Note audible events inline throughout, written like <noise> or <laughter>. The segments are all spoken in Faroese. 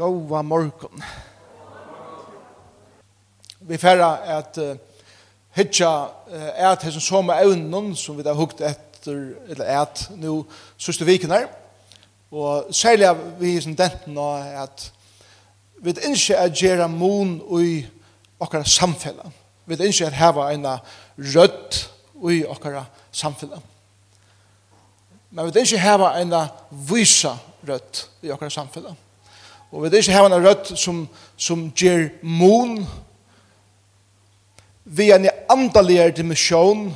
Gåa morgon. Vi færre at uh, hitja uh, at hesson som evnen som vi da hukt etter, eller et nu sørste viken her. Og særlig vi som denten er at vi ikke er gjerra mon i okkara samfella. Vi ikke er heva eina rødt i okkara samfella. Men vi ikke heva eina vysa rødt i okkara samfella. Og vi vil ikke ha en rødt som, som gjør mon, vi er en andaligere dimensjon,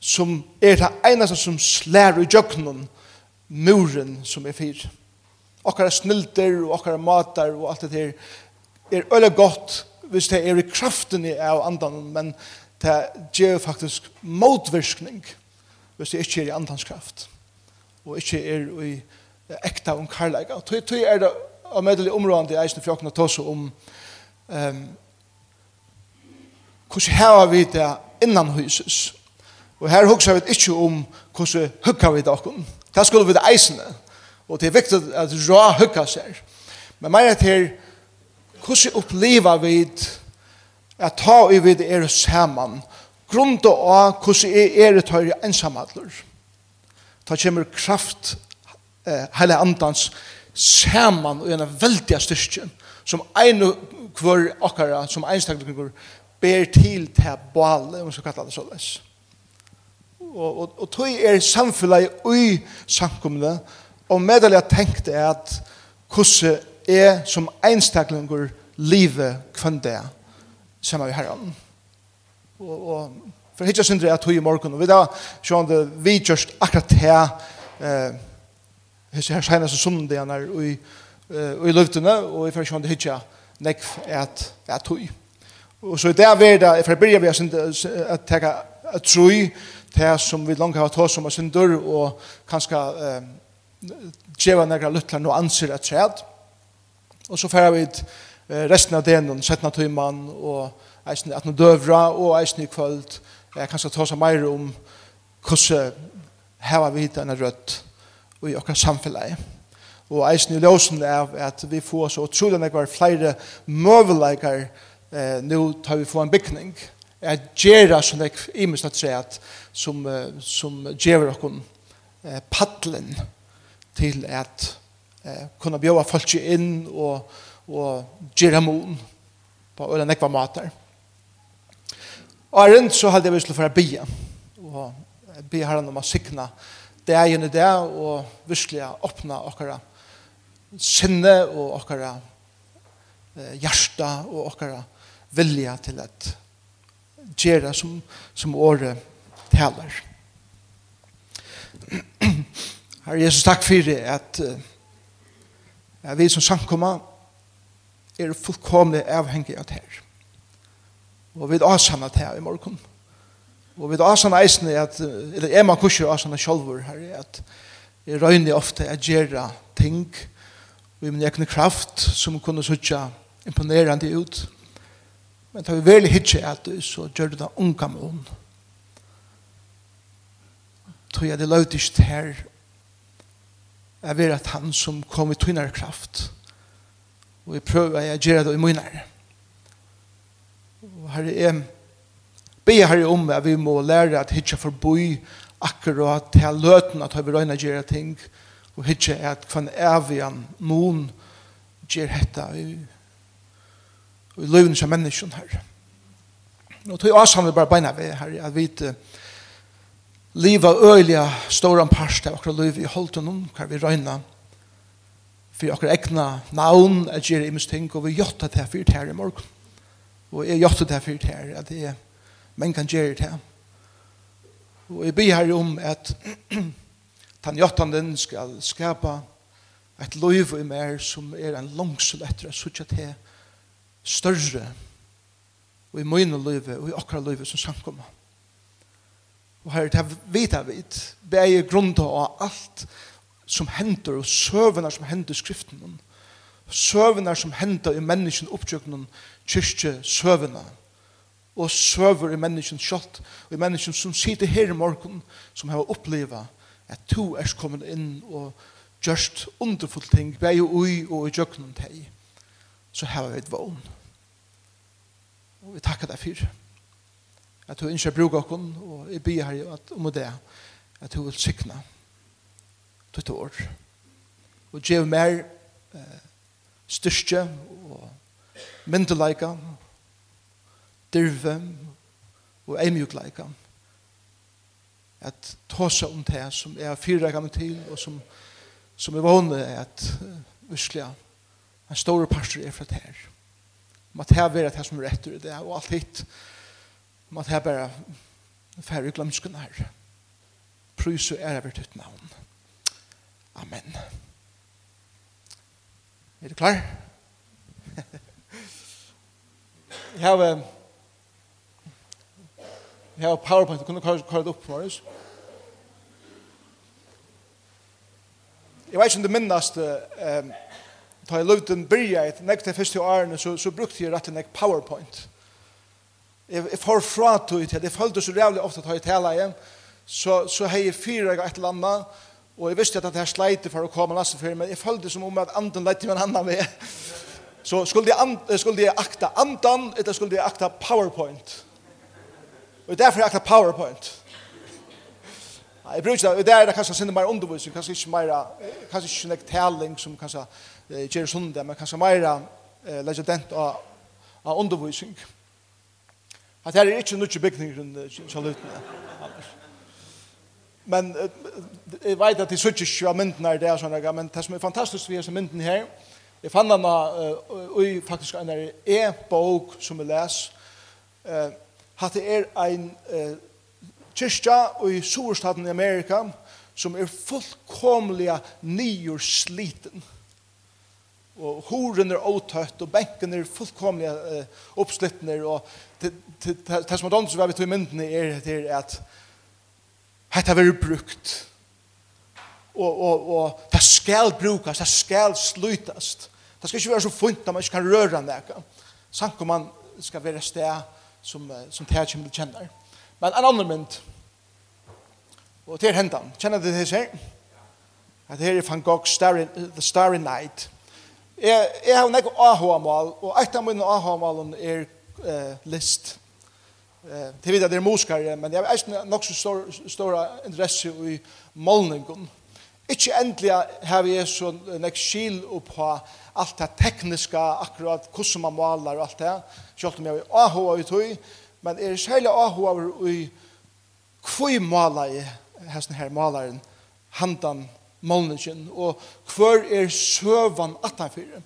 som er det eneste som slær i jøkkenen, muren som er fyr. Okkara snilter og okkara matar og alt det her er øyla godt hvis det er i kraften av andan, men det gjør faktisk motvirkning hvis det ikke er i andans kraft og ikke er i ekta om karlæga. Og tøy er det av medelig områdende i eisen fjokkene tås om um, hvordan heva vi det innan huset. Og her hugsa vi ikke om hvordan hugga vi det okken. Det skulle vi det eisene. Og det er viktig at rå hugga seg. Men mer at her, hvordan oppleva vi at ta i vi det er saman. grunnt og av hvordan er det tøyre ensamadler. Ta kommer kraft eh, hele andans saman og en veldig styrke som ein kvar akkara, som einstaklinger ber til til bale om vi skal kalla det såleis. Og, og, og tog er samfunnet i samkommende og medelig jeg tenkte at hvordan er som einstaklinger livet kvann det, sammen med herren. Og, og for hitja syndre at tog i morgen, og vi da, sånn det, vi just akkurat her, eh, hese her seneste sundene og i, og i løftene, og i fersjon det hitja nekv et, et tøy. Og så i det er det, for jeg begynner vi å tenke et tøy, det som vi langt har tås om og synder, og kanskje um, djeva nekra luttlar no anser et træd. Og så færer vi resten av denen, 17 tøyman, og eisen at no døvra, og eisen i kvöld, jeg kanskje ta om meir om hvordan heva vi hit enn rødt i okkar samfellet. Og eisen i låsen er at vi får så utrolig nekvar flere møveleikar eh, nu tar vi få en bygning. At gjerra som nek imes at seg at som, som gjerra okkon eh, paddelen til at eh, kunna bjøve folk inn og, og gjerra mon på øyne nekva matar. Og rundt så hadde jeg vi skulle få bia og bia herren om å sikna eh, det i och og virkelig åpne okkara sinne og okkara hjärsta og okkara vilja til at gjøre som, som året taler. Herre Jesus, takk for at uh, vi som samkommer er fullkomlig avhengig av det her. Og vi er avsamlet her i morgen. Takk Og vi da asan eisne, at, eller er man kursi asan sjolvur her, at jeg røyner ofte at gjerra ting, vi min egne kraft, som kunne sutja imponerande ut. Men tar vi veldig hitje at du så gjør det da unga mån. Tror jeg det løytist her, jeg vet at han som kom i tunnare kraft, og vi prøver at jeg gjør det i munnare. Og her er be her om at vi må lære at hitje forboi akkurat til løten at vi røyna gjerra ting og hitje at kvann evian mun gjer hetta i, i løyven som menneskjon her og tog oss vi bare beina vi her at vi liva øyliga stora parst av akkurat løyv i holden om hver vi røyna for akkurat egna navn at gjerra imens ting og vi jotta det her fyrt her i morgen. Og jeg jotta det her fyrt her at er men kan gjøre det her. Og jeg ber her om at <clears throat> tanjottanden skal skapa et liv i mer som er en langsel etter at suttje til større og i mine liv og i akkurat liv som samkommer. Og her det vita vid beie grunda av alt som hender og søvende som hender i skriften Søvende som hender i menneskene opptjøkken kyrkje søvende og søver i menneskens kjøtt, og i mennesken som sitter her i morgen, som har opplevet at to er kommet inn og gjørst underfull ting, vei og ui og i djøkkenen teg, så har vi et vogn. Og vi takker deg for at du ikke bruker oss, og jeg blir her at, om det, at du vil sikne ditt år. Og gjør mer eh, styrke og myndelager, dirvem og eimjukleikam. At tåsa om det som er fyrreikam til, og som, som er vanlig at uh, virkelig en stor pastor er fra det her. Om at her vera det som er etter det, og alt hitt. Om at her bare færre glemsken her. Prys og ære hvert ut navn. Amen. Er du klar? Jeg har her har PowerPoint, kunne du køre det opp, for oss? Jeg vet ikke om du minnast, um, da jeg løvde en byrja, et nek til første årene, så, så brukte jeg rett og nek PowerPoint. Jeg, jeg får fra tog til, jeg følte så rævlig ofte at jeg tala igjen, så, så har jeg fyra et eller annet, og jeg visste at det her sleite for å komme nesten fyrir, men jeg følte som om at anden leit til en annan vei. Så skulle jeg, and, skulle jeg akta andan, eller skulle jeg akta PowerPoint? Og derfor er det PowerPoint. Nei, jeg bruker det, og det er det kanskje sinne mer undervisning, kanskje ikke mer, kanskje ikke nek taling som kanskje eh, gjør sundet, men kanskje mer eh, legendent av, av undervisning. At her er ikke noe bygning rundt kjallutene. Men jeg vet at jeg sitter ikke av mynden her, det er sånn, men det som er fantastisk ved disse mynden her, jeg fann henne uh, i faktisk en e-bok som jeg leser, uh, at det er ein eh, kyrkja i Sorstaden i Amerika som er fullkomliga nyor sliten. Og horen er åtøtt, og benken er fullkomliga eh, oppslittner, og det som er dånd som vi tog i myndene er, er at dette har vært brukt, og, og, og det skal brukast, det skal slutast. Det skal ikke være så funt at man ikke kan røre nekka. om man skal være sted som, som det här kommer kjenner. Men en annan mynd, og det er hentan, kjenner du det her? At her er Van Goghs Starry, The Starry Night. Jeg, jeg har nekko AHA-mal, og et av mine AHA-malen er eh, list. Eh, til videre, det er muskare, men jeg har nok så stor, stor interesse i målningen. Ikke endelig har vi så nek skil på alt det tekniske, akkurat hvordan man maler og alt det Kjolt om jeg er ahua i tog, men er særlig ahua i kvøy mala i hesten her malaren, handan målningen, og hver er søvan atanfyrir.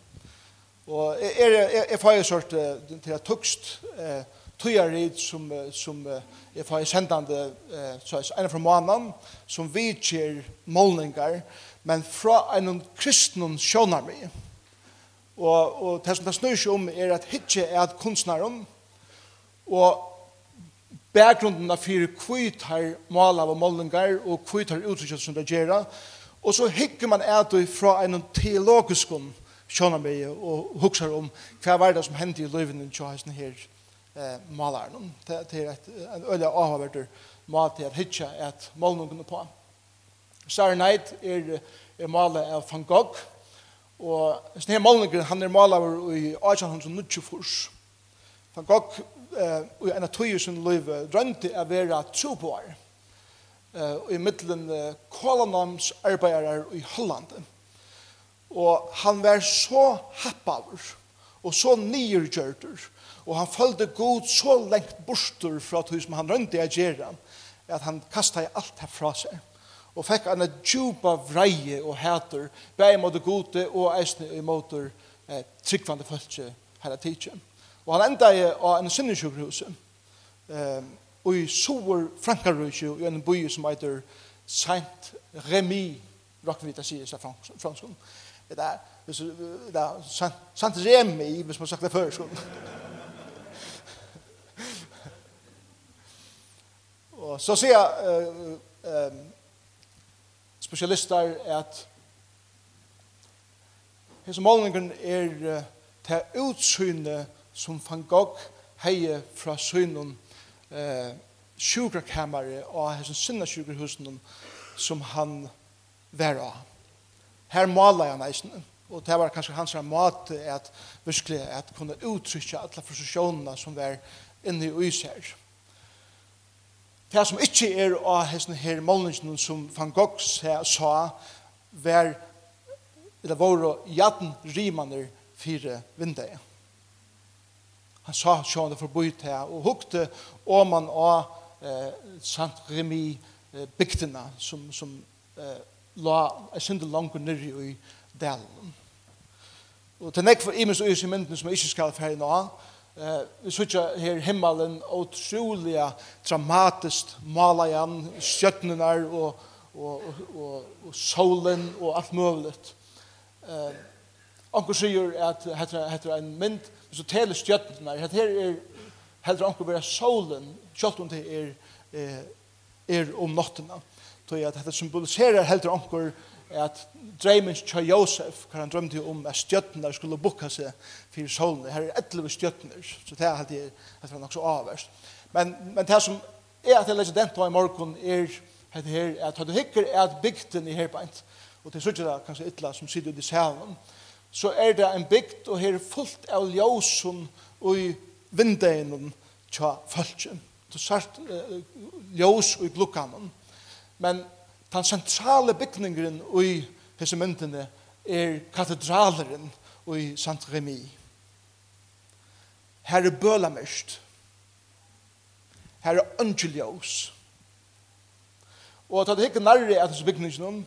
Og er, er, er fyrir sort til at tukst eh, tøyarit som, som er fyrir sendande eh, sås, en fra manan, som vidkjer molningar, men fra en kristnum sjónarmi. Og, og det som det snur seg om er at hitje er at kunstneren og bakgrunden av fire kvitt har maler og målingar og kvitt har uttrykket som det gjør og så hikker man et fra en teologisk skjønner meg og hukser om hva var det som hendte i løyven til hesten her eh, maleren det, det er et, en øye avhverter mat til at hitje er at målningene på Sarah Knight er, er malet av Van Gogh. Og sånn her målninger, han er malaver i 1894. Van Gogh, i en av tøyer sin løyve, drømte å være uh, i middelen kolonamsarbeiderer i Holland. Og han var så happaver og så nyrgjørter, og han følte god så lengt borster fra tøy som han rønte å gjøre, at han kastet alt herfra seg og fikk en djupa vreie og hæter, bæg mot det gode og eisne i motor eh, tryggvande følse hele tiden. Og han enda i en sinnesjukhus eh, <laughs> og i sover Frankarøysjø i en by som heter Saint Remy, råkker vi til å si det fransk. Det er, det er Saint Remy, hvis man sagt det før, sånn. og så sier jeg, eh, eh, spesialistar at hans målningen er til utsynet som Van Gogh heie fra synen eh, sjukrakamere og hans sinne sjukrahusen som han var av. Her maler han eisen, og det var kanskje hans mat at virkelig at kunne uttrykke alle frustrasjonene som var inne i uiser. Det som ikke er av hesten her målningen som Van Gogh sa, var eller våre jaden rimene fire vinduet. Han sa sjående forbudt her, og hukte om man av eh, Sant Remi eh, bygdene som, som eh, la en synde langt nyrre i delen. Og til nekk for imens og i mynden som jeg ikke skal ferdig nå, Eh, vi sykja her himmelen utroliga dramatiskt mala igjen skjøtnenar og, og, og, og solen og alt møvlet. Eh, onkel sier at hetta hetta ein mynd, så telir stjørnurnar. Hetta her er heldur onkel vera solen, sjálvt om det er er, er om nottina. Tøy at hetta symboliserar heldur onkel at dreimen tja Josef, hva han drømte om at stjøttene skulle bukka seg for solen. Her er etleve stjøttene, så det er alltid at nok så avverst. Men, men det som er at jeg leser den tog i morgen er at her, at du hikker er at bygden i herbeint, og til suttet er kanskje ytla som sitter ut i salen, så er det en bygd og her er fullt av ljøsum og i vindeinen tja Det er sart uh, ljøs og i glukkanen. Men den sentrale bygningen i disse myndene er katedraleren i Sant Remi. Her er bølamest. Her er ønskjeljøs. Og at det ikke nærre er disse bygningene,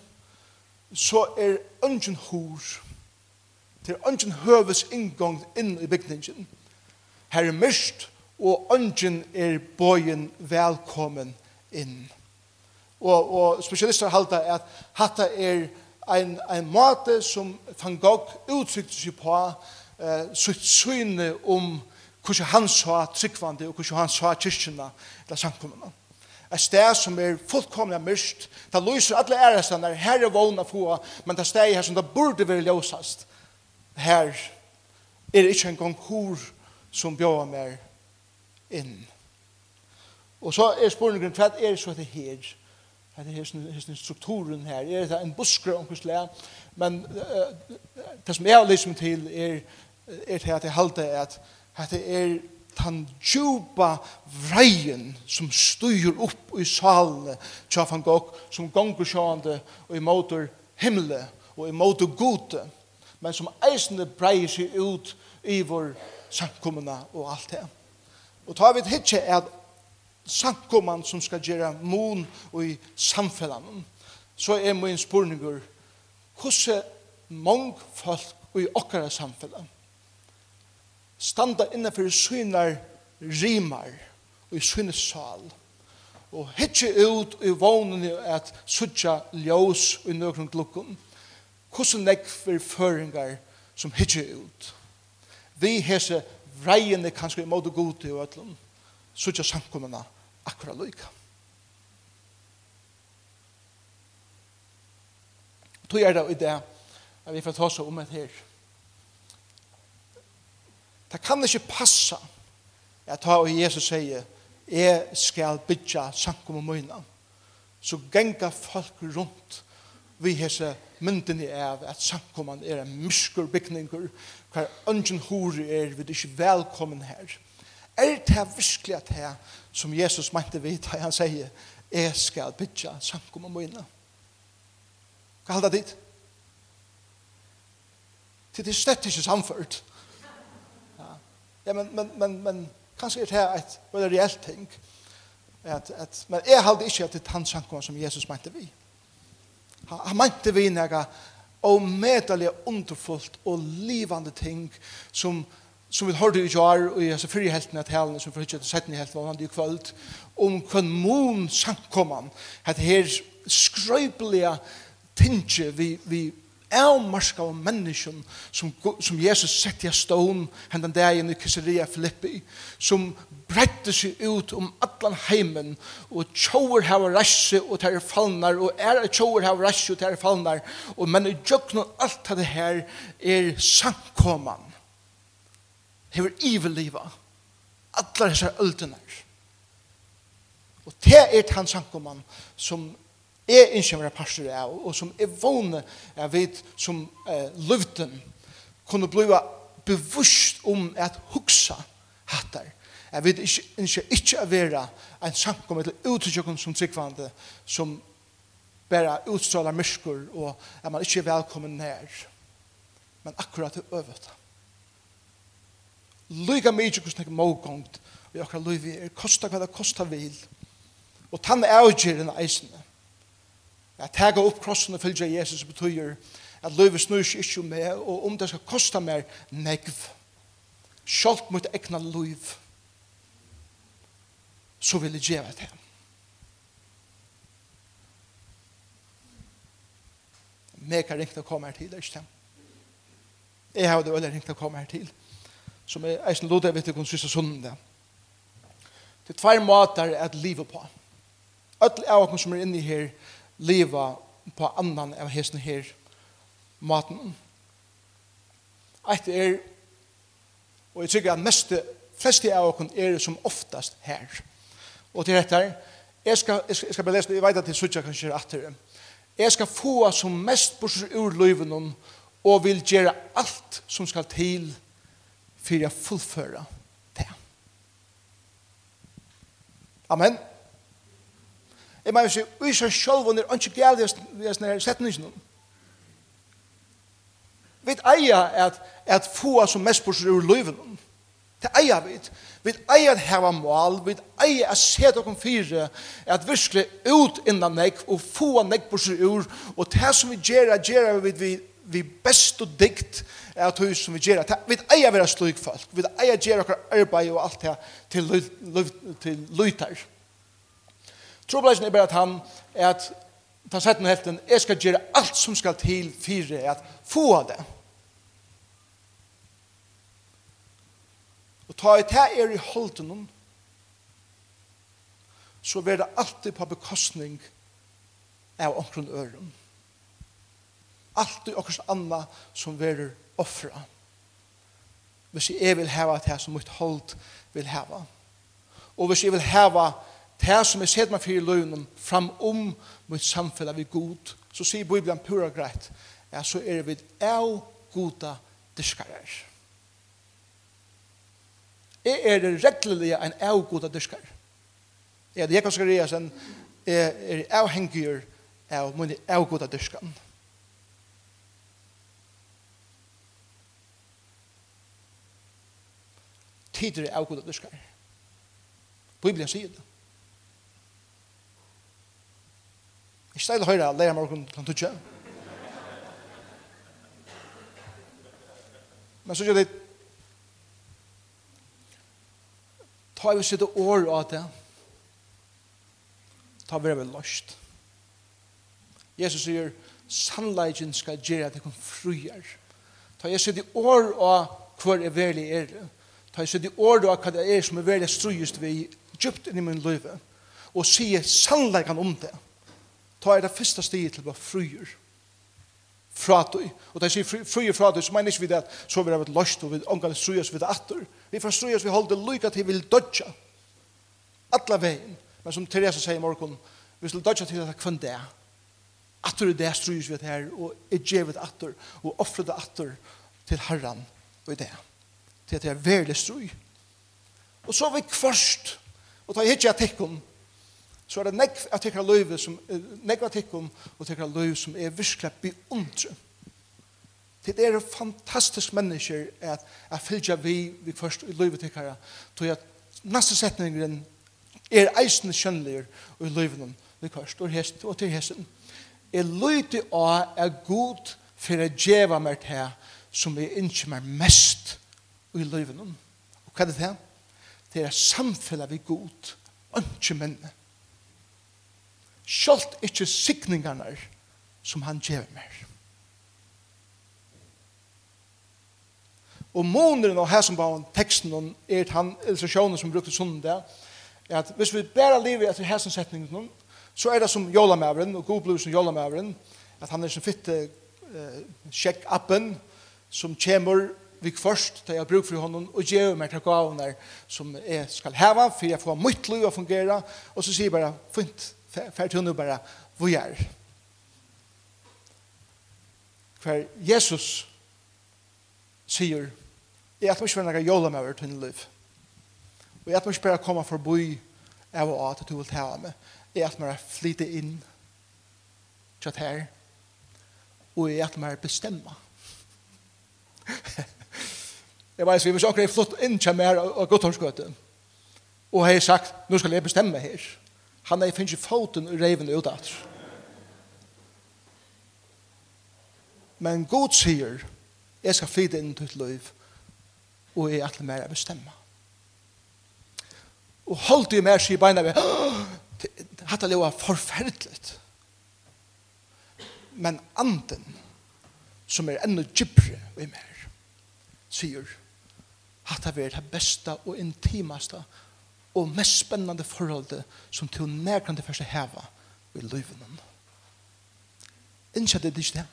så er ønsken hos til ønsken høves inngang inn i bygningen. Her er mist, og ønsken er bøyen velkommen inn og, og spesialister halda at hatta er ein, ein måte som Van Gogh uttrykte seg på eh, sitt syne om hvordan han sa tryggvande og hvordan han sa kyrkjene eller samkommene. Et sted som er fullkomlig myrst, det lyser alle ærestene, her er vågna få, men det sted her som det burde være løsast, her er det ikke engang hur som bjør mer inn. Og så er spørningen, hva er så det her? Det er strukturen her. Er det en busker omkring slag? Men det som jeg har lyst til er, er til at jeg halte at det er den djupa vreien som styr opp i salene til Van Gogh som gonger sjående og imotor himmelen og motor gode men som eisende breier seg ut i vår samkommende og alt det. Og tar vi hittje at sankoman som skal gjøre mon og i samfellene, så er min spurningur, hvordan mange folk i okkara samfellet standa innenfor synar rimar og i synesal og hitje ut i vånen at sutja ljós i nøkron glukkun hvordan nekver føringar som hitje ut vi hese vreiene kanskje i måte god til og ætlum sutja samkommena akkurat lykka. Tog er det i det at vi får ta oss om et her. Det kan ikke passa at ta og Jesus sier jeg skal bytja sankum og møyna så genga folk rundt vi hese mynden i av at samkomman er en myskur bygninger hver ungen hore er vi er ikke velkommen her Er det virkelig at det som Jesus mente vidt, han sier, jeg skal bytja samkommet mine. Hva halda dit? Til det er slett ikke samført. Ja, ja men, men, men, men kanskje er det et veldig reelt ting. At, at, men jeg halda ikke at det er han samkommet som Jesus mente vi. Han, han mente vi nega og medelig underfullt og livande ting som Jesus som vi hørte i kjær, og i så fyrir helten av talene som fyrir helten setten i helten var han i kvöld, om kvann mån samkomman, at her skrøypelige tinge vi, vi avmarska av menneskjen som, som Jesus sett i stån hendan dagen i Kisseria Filippi, som bredde seg ut om allan heimen, og tjauer hava rasse og ter fallnar, og er tjauer hava rasse og tar fallnar, og men i jøkna alt av det her er samkomman hever ivelliva allar hessar öldunar. Og det er han sankumann som er innkjømmer pastor av, og som er vågne jeg vet som eh, løvden kunne bliva bevust om at hugsa hattar. Jeg vet ikke, ikke, ikke å være en sankum eller uttrykken som tryggvande som bare utstrålar myrskur og at man ikke er velkommen nær. Men akkurat det øvet. Lyga mykje hvordan jeg mågångt i okra lyvi er kosta hva det kosta vil. Og tann er avgjeren eisene. At tega opp krossen og fylgja Jesus betyr at lyvi snur seg ikkje med og om det skal kosta mer negv. Sjalt mot egna lyv så vil jeg gjeva det. Mega ringt å komme her til, ikke det? Jeg har det veldig ringt å komme her til som er eisen lodet vitt kun sista sunnende. Det Det er tvær måter at livet på. Alle av oss som er inne her liva på annan av hesten her maten. Eit er og jeg tykker at mest flest av oss er som oftast her. Og til dette jeg skal, jeg skal, jeg skal bare lese, jeg vet at det er suttja kanskje atter. Jeg skal få som mest bors ur løyven og vil gjøre alt som skal til för jag fullföra det. Amen. Jeg mener seg, vi ser selv under ikke gale vi er sånne setningene. Vi eier at, at få som mest på seg ur løyven. Det eier vi. Vi eier at heva mål, vi eier at se dere fire, at virkelig ut innan nek, og få nek på seg ur, og det som vi gjør, gjør vi vi, vi best og dikt er at hus som vi gjør. Vi eier være slik folk. Vi eier gjør okkar arbeid og alt det til, til, til lytar. Trobladjen er bare at han er at ta sett noe helten, jeg skal gjøre alt som skal til fire, at få av det. Og ta i det er i holden så vil det alltid på bekostning av omkring øren alt i okkurs anna som verur offra. Hvis jeg vil heva det som mitt hold vil heva. Og hvis jeg vil heva det som jeg sett meg fyrir løgnen fram om mitt samfunn av god, så sier Bibelen pura greit, ja, så er vi av goda diskarer. Jeg er det reglelige en av goda dyskar. Jeg er det jeg kan skrive, jeg er avhengig av mine av goda diskarer. tider av god dyrkar. Bibelen sier det. Ikke steil høyre, leir morgen kan tutja. Men så gjør det ta vi sitte år av det ta vi det løst. Jesus sier sannleggen skal gjøre at det kan fruer. Ta jeg sitte år av hver er veldig er det ta i sitt i året av hva det er som er veldig strøyest vi djupt inn i min løyve, og sier sannleggen om det, ta er det første stiget til å være fryer. Fratøy. Og da jeg sier fryer fratøy, så mener ikke vi det at så vil har være løst, og vi omgang strøyest vi det atter. Vi får strøyest vi holder lykke til vi vil dødja. Alla veien. Men som Teresa sier i morgen, vi vil dødja til det kvann det. Atter er det strøyest vi det her, og er djevet atter, og offre det atter til Herren og i det til at det er veldig strøy. Og så er vi kvarst, og da er ikke jeg tikkum, så er det nekv at tikkara løyve som, nekv at tikkum og tikkara løyve som er virkelig beundre. Det er fantastisk mennesker at, jeg fylgja vi, vi kvørst i løyve tikkara, tog at neste setningen er eisende kjønnligur i løyve vi kvørst, og, hest, og til hesten. Er løyte av er god for å djeva meg til som er ikke mer mest og i løyven. Og hva er det det? Det er samfunnet vi god, ikke mennene. Sjalt ikke sikningene som han gjør mer. Og måneren og her som var teksten er han illustrasjonen som brukte sundag, er at hvis vi bare lever etter her som setningen, så er det som jolamæveren, og god blod som jolamæveren, at han er som fitte eh, sjekk-appen som kommer vi først til jeg bruker for honom og gjør meg til gavene som jeg skal heve, for jeg får mitt liv å fungere og så sier jeg bare fint, fært hun bare hvor jeg er For Jesus sier jeg at må ikke være noen jola med over tunne liv og jeg at må ikke bare komme forbi av og at du vil ta av meg, jeg at bare flyte inn til her og jeg at bare bestemme Jeg vet, vi vil ikke flott inn til meg og guttorskøte. Og jeg har sagt, nå skal jeg bestemme her. Han har finnet foten og reven ut av. Men god sier, jeg skal flyte inn til liv, og jeg er alltid mer å bestemme. Og holdt i mer, sier beina ved, hatt <gasps> det var forferdelig. Men anden, som er enda djupere i mer, sier, hatt det er det beste og intimaste og mest spennende forholdet som til nærkant det første heva i livet løyvenen. Innskjer det ikke det?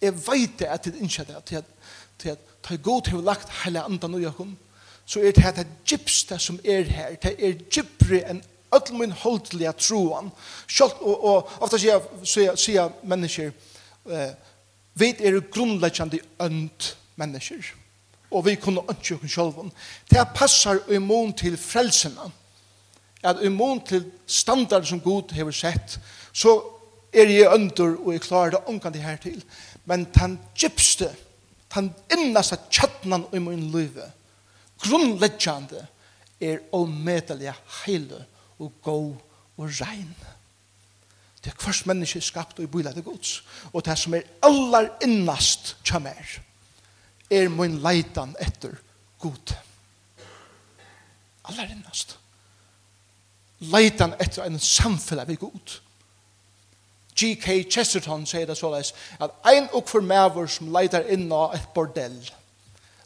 Jeg vet det at det innskjer det, til at, til at ta god til å lagt hele andan og jakom, så er det her det gypste som er her, det er gypre enn öll min holdliga troan. Sjálf, og, og ofta sier, sier, sier mennesker, eh, vi er grunnleggjande ønd mennesker og vi kunne ønske oss selv. Det passer imon til frelsene, at imon til standard som Gud har sett, så er jeg under, og jeg klarer det omkring det her til. Men den gypste, den innaste kjøttenen i min liv, grunnleggjande, er omedelig heile og god og rein. Det er hver menneske skapt og i bøyla til gods, og det som er aller innast kjømmer er min leitan etter god. Aller innast. Leitan etter en samfunn vi god. G.K. Chesterton sier det såleis at ein og for mever som leitar inna et bordell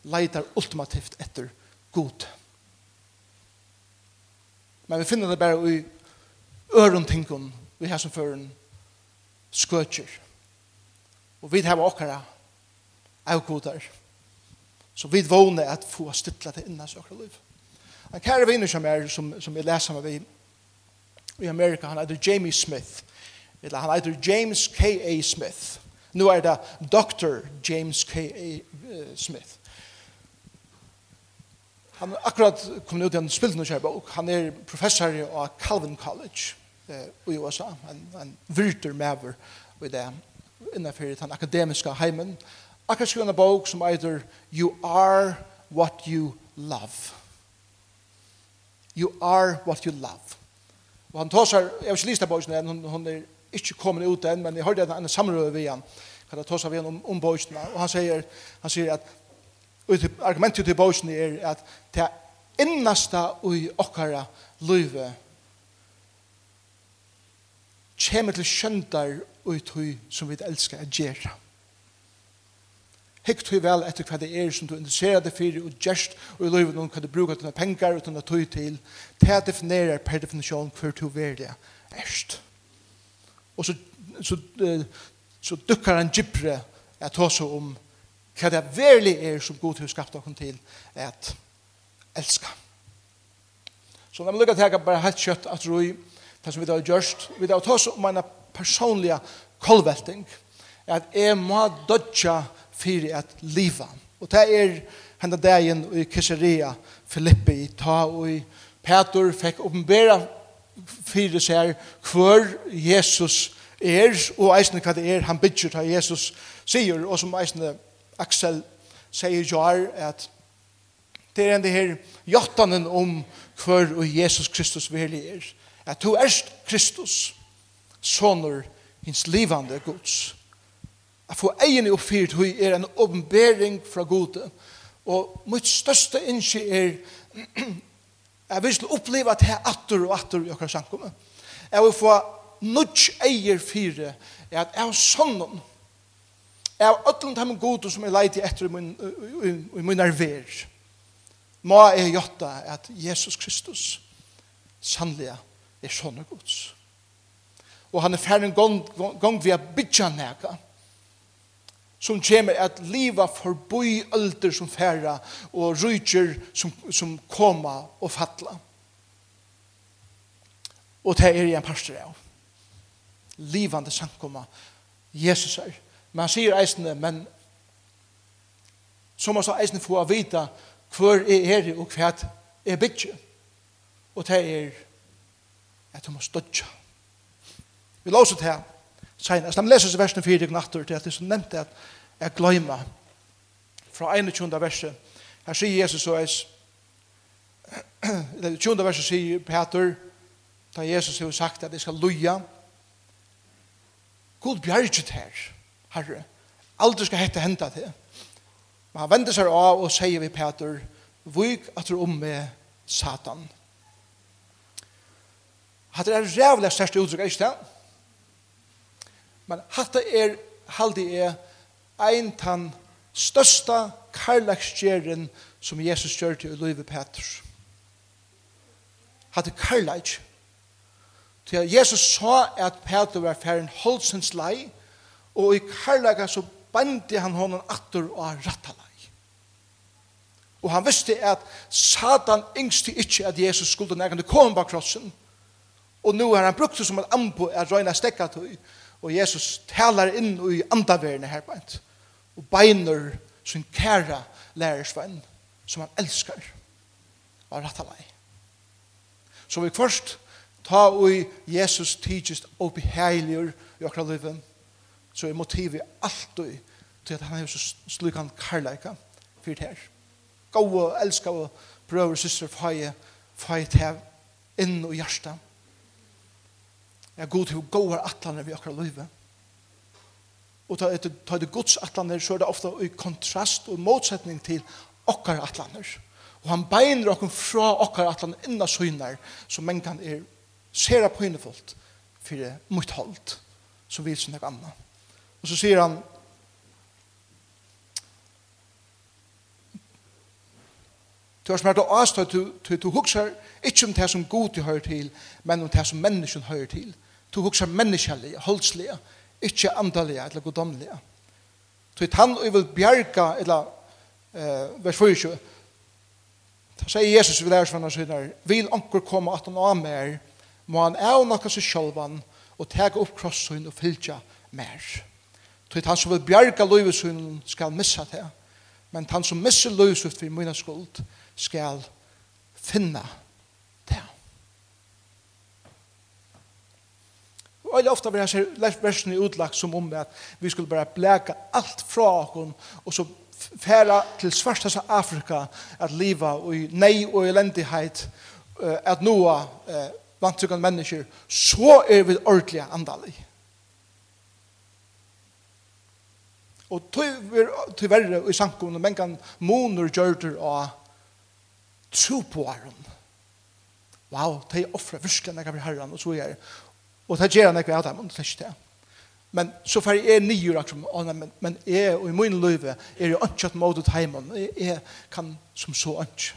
leitar ultimativt etter god. Men vi finner det bare i øren tingun vi har som føren skøtjer. Og vi har okkara avgodar. Så vi vågne at få stytla til innan søkra liv. En kære vinner som er, som, som jeg leser med i Amerika, han heter Jamie Smith. Eller han heter James K.A. Smith. Nu er det Dr. James K.A. Smith. Han er akkurat kommet ut i en spiltnåkjærbok. Han er professor av Calvin College eh, i USA. Han, han virter med over i det innenfor den akademiske heimen. Han Akkurat skriva en bok som heter You are what you love. You are what you love. Og han tar seg, jeg har ikke lyst til boken enn, hun, hun er ikke kommet ut enn, men jeg hørte en samråd ved han, kan jeg ta seg ved han om, om boken, og han sier, han sier at argumentet til boken er at det er innasta i okkara løyve kommer til skjøndar ut hui som vi elskar å gjøre. Hikt du vel etter hva det er som du interesserer deg for, og gjerst, og i livet noen hva du bruke dine penger og dine tøy til. Det definerer per definisjon hver du er det erst. Og så, så, så dukker han gypre at også om hva det verlig er som god til å skapte dere til at elska. Så når vi lukker til bare helt kjøtt at roi, det som vi da har gjørst, vi da har tatt om en personlig kolvelting, at jeg må dødja fyrir at liva. Og det er henda dagen i Kisseria Filippi, ta og i Petur fekk oppenbera fyrir seg hver Jesus er, og eisne hva det er han bygger ta Jesus sier, og som eisne Axel sier jo er at det er enn det her jottanen om hver og Jesus Kristus virkelig er. At du erst Kristus, sonur hins livande Guds at få egen oppfyrt hui er en åpenbering fra gode. Og mitt største innskje er jeg vil til oppleve at jeg atter og atter i okkar samkommet. Jeg vil få nødt eier fire er at jeg har sånnen jeg har ødelen til min gode som jeg leide etter i min, i, min nerver. må jeg gjøre at Jesus Kristus sannelig er sånne gods. Og han er ferdig en gang, gang vi har bytja nægget som kommer at livet forboi ølter som færre og rujtjer som, som koma og fatla. Og det er en pastor av. Livande sankoma Jesus er. Man sier eisende, men så må så eisne få vite hvor er her og hva er bygget. Og det er at du må støtja. Vi låser til senast. De leser seg versen 4 i natter til at det som nevnte at jeg gløyma fra 21. verset. Her sier Jesus så eis det 20. verset sier Peter da Jesus har sagt at jeg skal loja God bjerget her Herre aldri skal hette henta til men han vender seg av og sier vi Peter vik at du om med Satan Hatt det er rævlig største uttrykk, ikke det? Men hatta er, halde er, ein tann størsta karlagsgjeren som Jesus gjør til Uløyve Peters. Hatta karlaks. Til Jesus sa at Petrus var færen holdsens lei, og i karlaga så bandi han honom attur og rattalai. Og han visste at Satan yngste ikke at Jesus skulle nærkende komme bak krossen. Og nu har han brukt det som et ambo at røyna stekka til, Og Jesus talar inn i andaverne her på Og beiner sin kæra lærersvenn som han elskar av retta. Så vi først ta ui Jesus tidsist oppi beheilir i okra livet, så er motivet alltid til at han er så slukan karlaika fyrt her. Gå og elska og brøver og syster fai fai tev inn og hjertet er god til gode atlaner vi akkurat løyve. Og ta etter ta det Guds atlene, så er det ofte i kontrast og motsetning til okkar atlene. Og han beiner okken fra okkar atlene innan søgnar, som mengan er sera innefullt for det mot holdt, som vil sin gamla. Og så sier han, Du har smert å avstå til du huksar ikke om det som god du hører til, men om det som mennesken hører til. Du huksar menneskelig, holdslig, ikke andalig eller goddomlig. Så at og vil bjerga, eller eh, vers 24, så sier Jesus vi lærer sånne synder, vil anker komme at han av mer, må han av nakka seg sjølvan og tega opp krossun og fylltja mer. Så at han som vil bjerga løyvesunnen skal missa det, men han som missa løyvesunnen for mina skuld, skal finne det. Og jeg ofte blir her versene utlagt som om at vi skulle bare blæka alt fra oss og så færa til svartas av Afrika at liva og i nei og elendighet at noa vantrykkende mennesker så er vi ordentlig andalig. Og tyverre i sankum men kan moner gjørter og tro på Aron. Wow, de offrer virkelig når jeg blir herren, og så gjør jeg. Og det gjør han ikke av dem, det er ikke det. Men så får jeg nye akkurat, men, men jeg og i min liv er jo ikke at måte heimen, jeg, kan som så ikke.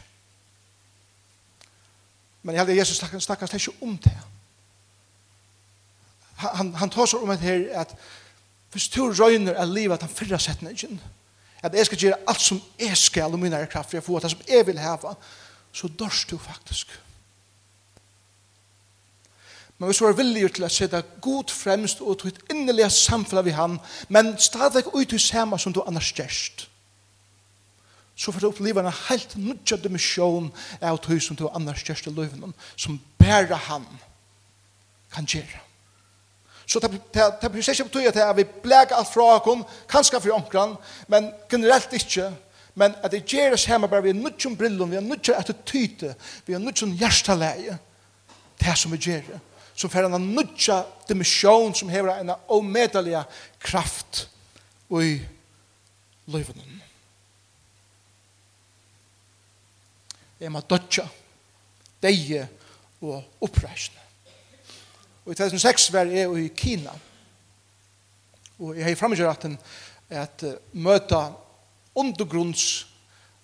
Men jeg hadde Jesus snakker, snakker ikke om det. Han, han tar seg om det her at hvis du røyner av livet at han fyrre setningen, at jeg skal gjøre alt som jeg skal og mine kraft for å få det som jeg vil hava, så dørst du faktisk. Men hvis du er villig til å sette god fremst og til et innelig samfunn vi han, men stadig ut i samme som du annars gjerst, så får du oppleve en helt nødja dimensjon av tog som du annars gjerst i løyven, som bare han kan gjøre. Så det blir ikke betyr at vi blæk alt fra oss, kanskje for omkran, men generelt ikke, men at det gjør oss hjemme bare vi er nødt til brillene, vi er nødt til attityde, vi er nødt til hjerteleie, det som vi gjør det så får han en nudja dimensjon som hever en omedelig kraft i løyvene. Jeg må dødja, deie og oppreisende. Og i 2006 var jeg i Kina. Og jeg har fremgjøret at, at møta undergrunds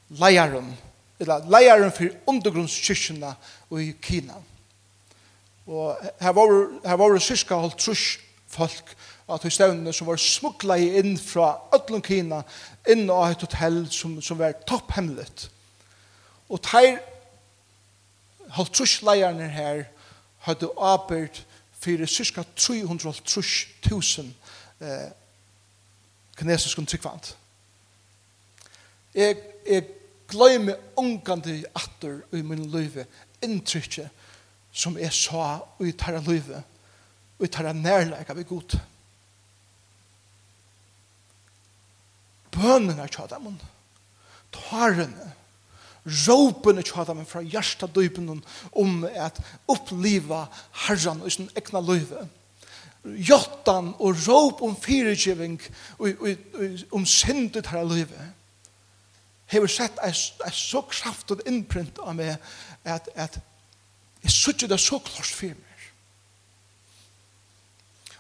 leieren, eller leieren for undergrunnskirkene i Kina. Og her var, her var cirka holdt trus folk at de stevnene som var smukla inn fra Øtlund Kina inn av et hotell som, som var topphemmelig. Og her holdt trus leierne her hadde arbeid for cirka 330.000 eh, kinesiske tryggvant. Jeg, jeg gløyme ungande atter i min løyve, inntrykje som jeg sa i tarra løyve, i tarra nærleika vi god. Bønene tja dem, tarene, råpene tja dem fra hjärsta døypen om at oppliva herran i sin egna løyve. Jottan og råp om fyrirgiving om syndet herra løyve. Løyve hever sett en så kraftig innprint av meg at, at jeg sitter det så klart for meg.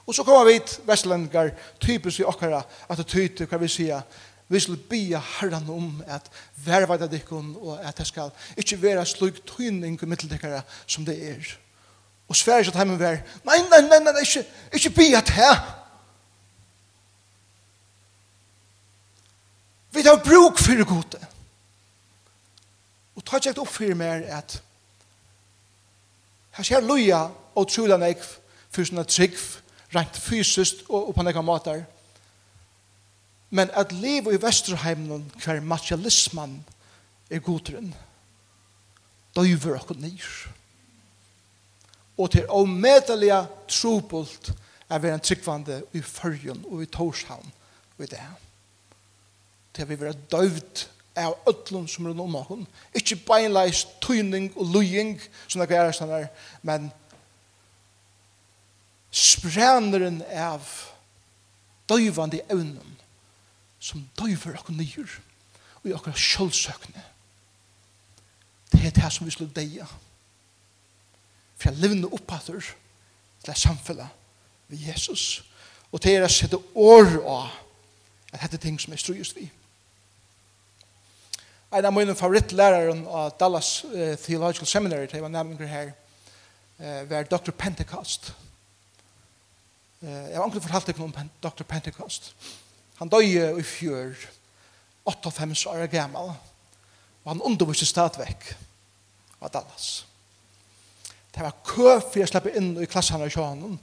Og så kommer vi til vestlendingar typisk i okkara at det tyter hva vi sier vi skal be herran om at verva det dikken og at det skal ikke være slik tøyning i middeldikkere som det er. Og sverre ikke at heimen vær nei, nei, nei, nei, ikke, ikke bia det Vi tar bruk for det gode. Og tar ikke opp for meg at her skjer loja og trolig nek for sånne trygg, rent fysisk og, på nekka måter. Men at livet i Vesterheimen hver materialismen er godren døyver okkur nyr. Og til å medelige trobult er vi en tryggvande i fyrjun og i torshavn og i det her til vi vera døvd av öllum som er noen om okkur. Ikki beinleis tøyning og luying som det er sånn men spræneren av døyvande evnen som døyver okkur nyr og i okkur sjølvsøkne. Det er det som vi slår deia. For jeg levner oppater til det samfunnet ved Jesus. Og det er å sette år av at dette ting som er strøyest vi en av mine favorittlærere av Dallas Theological Seminary, det var nærmere her, var Dr. Pentecost. Jeg har ikke fortalt deg om Dr. Pentecost. Han døde i fjør, 85 år gammel, og han underviste stadvekk av Dallas. Det var kø for jeg slapp inn i klassen av sjånen,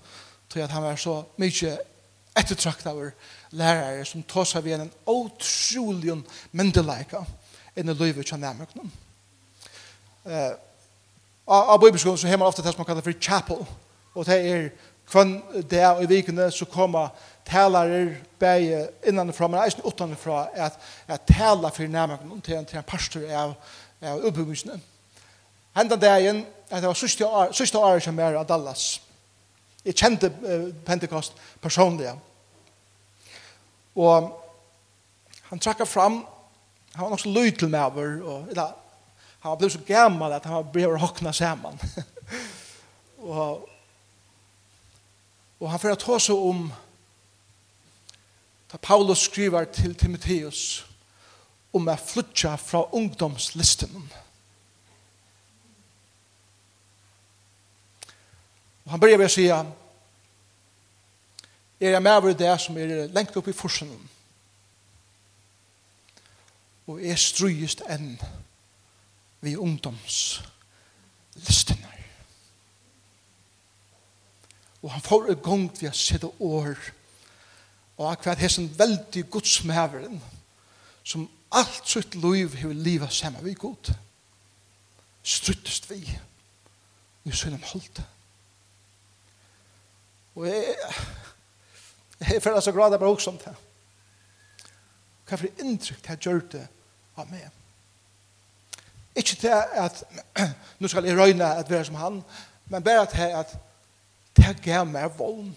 til at han var så mye ettertrakt av lærere som tog seg ved en utrolig myndeleika. Og inn i livet kjenn nærmøkene. Eh, av bibelskolen så har man ofte det som man kallar for chapel, og det er kvann det og i vikene så kommer talarer bæge innanfra, men eisen utanfra, at, at tala for nærmøkene til en, til en pastor av, av oppbyggelsene. Hendan dagen, at det var sørste året som er av Dallas. Jeg kjente uh, Pentecost personlig. Og han trakk fram Han var nok så løy <laughs> til meg over, og da, han ble så gammel at han ble råkna sammen. og, og han får ta seg om da Paulus skriver til Timotheus om å flytja fra ungdomslisten. Og han börjar med å si er jeg med over det som er lengt opp i forskjellen? og er strøyest enn vi ungdomslistene. Og han får i gang til å sette år og akkurat hessen veldig godsmæveren som alt sitt liv har livet sammen vi god struttest vi i sønnen holdt og jeg jeg føler så glad jeg bare også om det hva for inntrykk jeg gjør det av meg. Ikke <clears throat> til at nå skal jeg røyne at være som han, men bare til at det gav meg volden.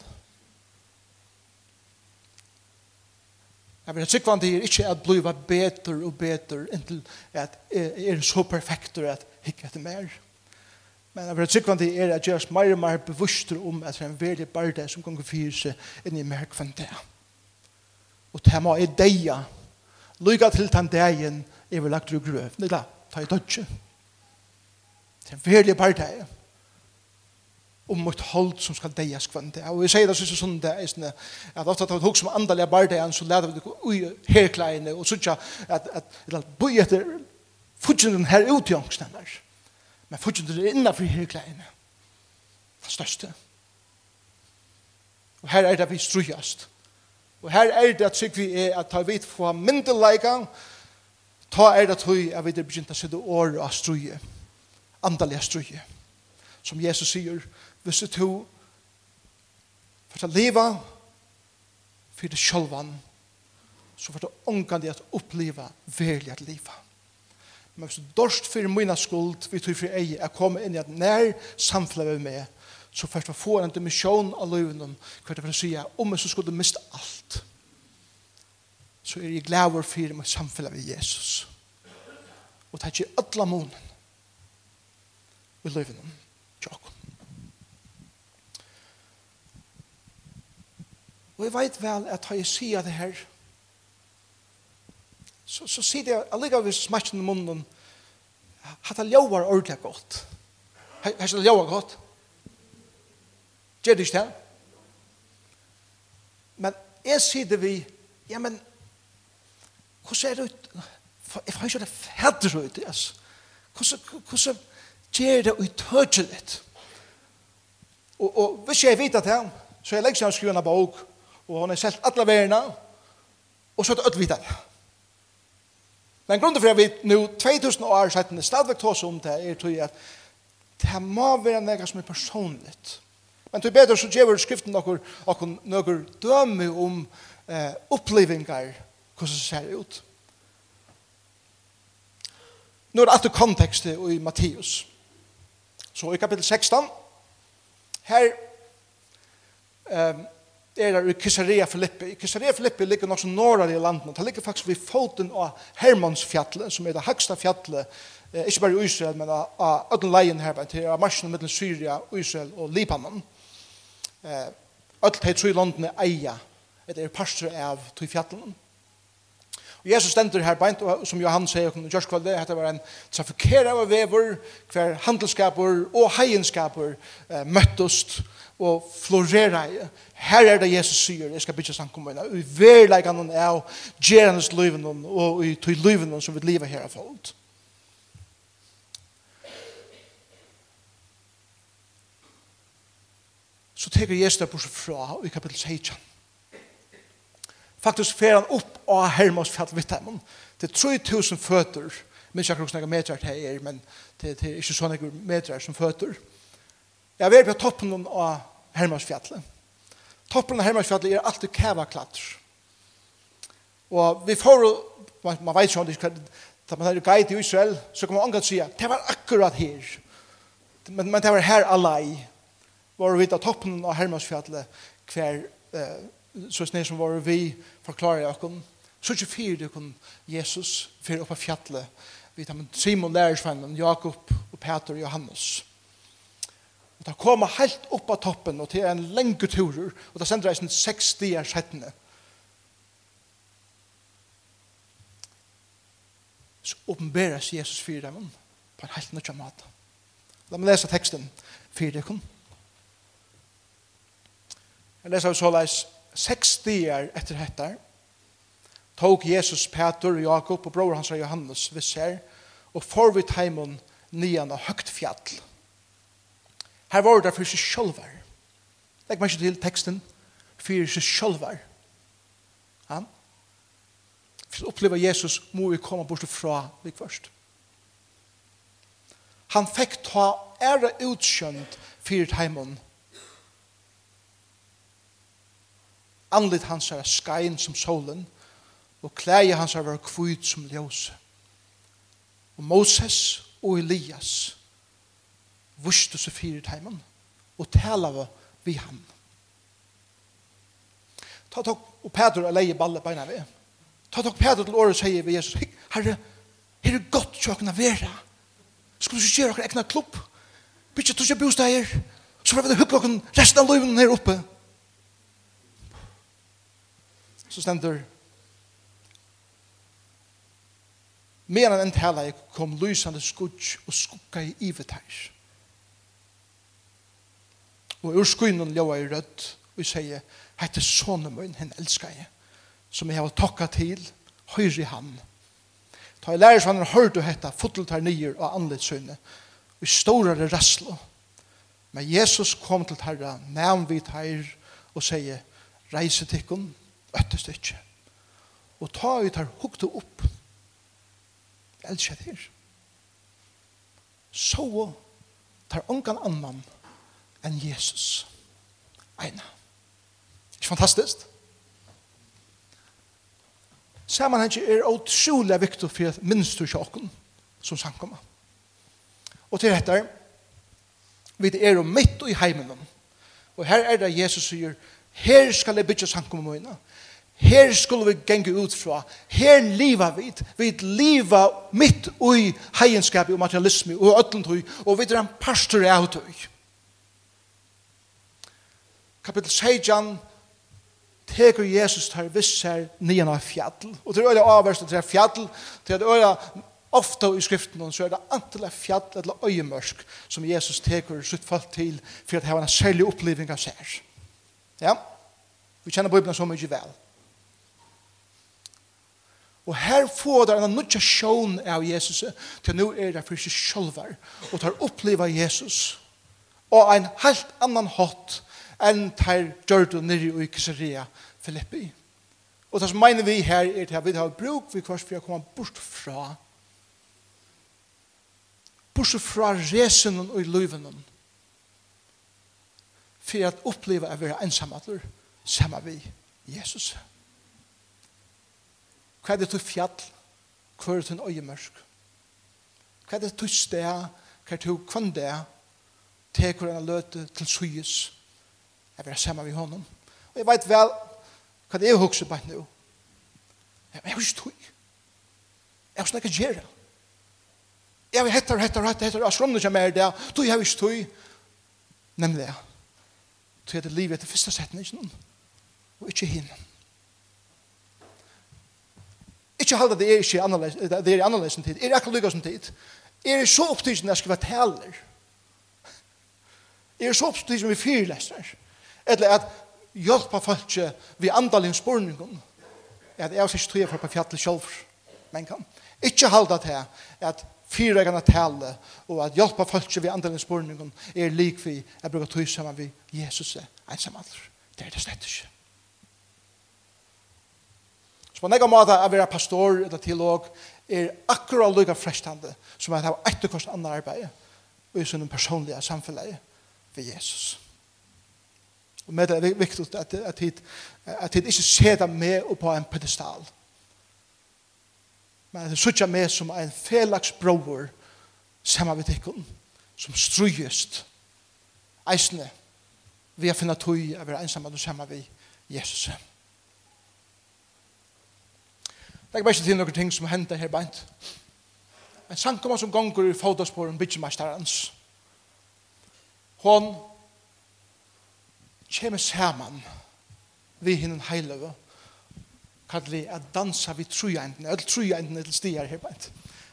Jeg vil sikkert det er ikke at bli bedre og bedre inntil at jeg er så perfekt at jeg ikke etter mer. Men jeg vil sikkert det er at jeg er mer og mer bevisst om at jeg er en veldig barde som kan fyre seg inn i mer kvendt det. Og det må jeg deie. Lyga til den dagen er vi lagt ur grøv. Nei da, ta i dødje. Det er en verlig partei. Om mot hold som skal deia skvante. Og vi sier det sånn sånn det er sånn at ofte at hok som andalega partei så leder vi det ui herkleine, og sånn at at boi etter fudgjenden her ut i angstennar. Men fudgjenden er innenfor herkleine. Det største. Og her er det vi strujast. Og her er det at vi er at vi vidt at vi er er at vi er Ta er det tøy, jeg vet det begynt å sitte år av strøye, andalige strøye. Som Jesus sier, hvis du tog for å leve for det sjølvan, så får du ångan at oppleve verlig at leve. Men hvis du dorst for mina skuld, vi tog for ei, jeg kom inn i at nær samfunnet vi med, så først var få en dimensjon av løven, hva det vil si, om jeg så skulle miste alt så er jeg glad for fire med samfunnet med Jesus. Og det er ikke alle månen i livet om tjokk. Og jeg vet vel at har jeg sier det her, så, så sier jeg alligevel hvis smakken i munnen, at det ljøver ordentlig godt. Her er det ljøver godt. Gjør det ikke det? Men jeg sier det vi, ja, men Hvordan er det ut? Jeg får ikke det fædre ut, yes. Hvordan gjør det utødgelig? Og, og hvis jeg vet at han, så jeg legger seg å skrive en bok, og han har sett alle verene, og så er det ødt videre. Men grunnen for at vi nå 2000 år siden stadigvæk tås om det, er tog at det må være noe som er personligt. Men til bedre så gjør skriften noen, noen døme om eh, opplevingar hvordan det ser ut. Nå er det alltid kontekstet i Matteus. Så i kapittel 16, her um, er det i Kisarea Filippi. I Kisarea Filippi ligger noe som norra i landet. Det ligger faktisk ved foten av Hermansfjallet, som er det høgsta fjallet, eh, ikke bare i Israel, men av, ødelen leien her, til av marsjen mellom Syria, Israel og Libanon. Eh, Ødelt her tror landene eier, det er parster av to fjallene. Jesus stendur her beint, og som Johan sier, og Gjørskvalde, det var en trafikera av vever, hver handelskaper og heienskaper eh, møttust og florera i. Her er det Jesus sier, jeg skal bytja samkommene, og i verleikene er og gjerandes løyven og i tog løyven som vi lever her av folk. Så teker Jesus der bortsett fra i kapitel 16 Faktisk fer han opp av Hermos fjall vidt dem. Det er 3000 føtter. Men ikke akkurat meter det er, men det, det er ikke sånne meter som føtter. Jeg er på toppen av Hermos fjallet. Toppen av Hermos fjallet er alltid kævaklatr. Og vi får, man, man vet ikke om det er Da man er guide i Israel, så kan man omgått sige, det var akkurat her. Men, men det var her allai. Var vi av toppen av Hermansfjallet, hver, eh, så sned som var vi forklarer jeg dere, så ikke fyrer dere Jesus fyrer opp av fjallet, vi tar med Simon lærersvennen, Jakob og Peter og Johannes. Og da kommer helt opp av toppen, og til en lenge turer, og da sender jeg seks stier settene. Så åpenberes Jesus fyrer dem på en helt nødvendig måte. La meg lese teksten. Fyrer dere. Jeg leser så leis seks dagar etter hettar, tog Jesus Peter, Jakob og bror hans Johannes visser, og får vi teimen nian av høgt fjall. Her var det for seg sjølver. Legg meg ikke til teksten, for seg sjølver. Ja. For å oppleve Jesus må vi komme bort fra vi først. Han fikk ta ære utskjønt for teimen nian anlit hans er skain som solen, og klæje hans er kvud som ljøse. Og Moses og Elias vustu seg fyrir teimen og tala vi ham. Ta tok, og Peter er leie balle beina vi. Ta tok Peter til året sier vi Jesus, herre, herre godt tjåkna vera. Skulle du ikke gjøre okkur egna klubb? Bytja tusen bostæger, så var vi det hukka okkur resten av løyven her oppe så stendur Medan en tala jeg kom lysande skudj og skukka i ivetærs. Og ur skynun ljóa i rødt og jeg sier, hette sonen min, henne elskar jeg, som jeg har tokka til, høyr i han. Ta i lærer svann hør du hetta, foteltar nyer og anledsunne, og stårare rasslo. Men Jesus kom til herra, nevn vi tær og sier, reise tikkun, øttest ikke. Og ta ut her, hukk det opp. Elskje det her. Så tar ungan annan enn Jesus. Eina. Ikke fantastisk? Saman hans er utrolig viktig for minst du ikke som sankommer. Og til dette, vi er jo midt i heimen. Og her er det Jesus sier, her skal jeg bytja sankommer mine. Her skulle vi genge ut fra. Her liva vi. Vi liva mitt ui heienskap og materialisme og ötlentøy. Og vi er en pastor av tøy. Kapitel 16 teker Jesus tar visser nian av fjall. Og til øyla avverst til fjall, til øyla ofta i skriften så er det antall fjall eller øyemørsk som Jesus teker sitt fall til for at hava en særlig oppleving av sær. Ja, vi kjenner Bibelen så mye vel. Og her får der en nødja sjån av Jesus til nå er det for seg sjølver og tar oppleva Jesus og en helt annan hot enn tar gjør nyrri og i Kisseria Filippi. Og det som mener vi her er til at vi har bruk vi kvart for å komme bort fra bort fra resen og i løyven for at oppleva å være ensamatler sammen vi Jesus. Jesus. Hva er det til fjall? Hva er det til øyemørk? Hva er det til sted? Hva er det til kvann det? Teker en løte til syes. Jeg vil ha sammen med honom. Og jeg vet vel hva det er å huske på nå. Jeg har ikke tog. Jeg har snakket gjøre. Jeg har hettar, hette hettar, hette og skjønner ikke mer det. Tog jeg har ikke tog. Nemlig det. Tog jeg det livet til første setning. Og ikke hinnen. Ikke halda det er ikke annerledes, det er annerledes enn tid. Er akkurat lykka som tid. Er så opptidsen jeg skal være taler. Er så opptidsen vi fyrlesser. Eller at hjelpa folk vi andal andalin spurningen. At jeg også ikke tog jeg for på fjallet selv. Men kan. Ikke halda det her at fyra kan tale og at hjelpa folk vi andal andalin spurningen er lik vi jeg bruker tog sammen vi Jesus er ensam alder. Det er det slett ikke. Så på nega måte å være pastor eller teolog er akkurat lykka frestande som at hava etterkost anna arbeid og i sånne personlige samfunnet ved Jesus. Og med det er viktig at, at, hit, at hit ikke ser det med på en pedestal. Men at det sutja med som en felags broer saman við tikkun som strujust eisne vi har finna tøy av er einsamma og saman við Jesus. Jesus. Det er ikke til noen ting som hender her beint. En sankomma som gonger i fotosporen byggmeisterens. Hon kommer saman vi hinnen heiløve kalli at dansa vi trujaendene, eller trujaendene til stier her beint.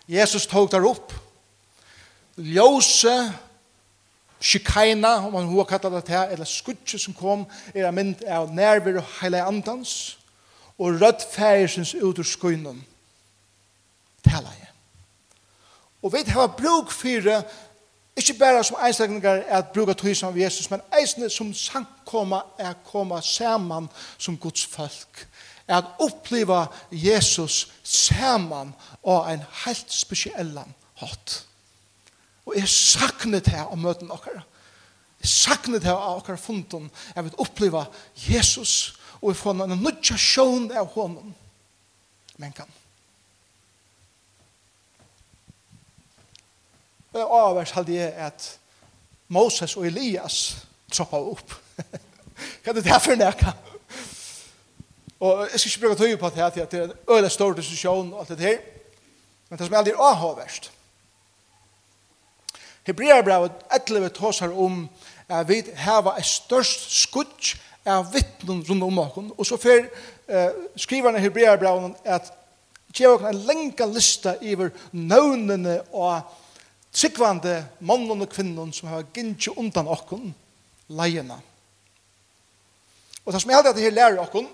Jesus tog der opp. Ljose, shikaina, om man hva kallar det her, eller skutje som kom, er en mynd av nærvir og heile andans og rødt færesens ut ur skunnen tala jeg. Og vi har bruk for ikke bare som einstakninger at bruka tog som Jesus, men eisne som sankoma er koma saman som Guds folk. Er at oppleva Jesus saman og en helt spesiellan hatt. Og jeg saknet her om møten okkar. Jeg saknet her av okkar funden. Jeg vil oppleva Jesus og vi får en nødja sjån av honom. Men kan. Og avvers hadde jeg at Moses og Elias troppa opp. <laughs> Kan det derfor nækka? Og jeg skal ikke bruke tøy på det at det er en øyla stor diskusjon og alt det her. Men det som er aldri er avhåverst. Hebreabrevet 11 tåsar om at vi har et størst skutsk av vittnen rundt om oss. Og så fer eh, skriverne i Hebreabraun at gjør oss en lenge lista over nøvnene og tryggvande mannen og kvinnen som har gynnsi undan oss leiene. Og det som jeg heldig at jeg lærer oss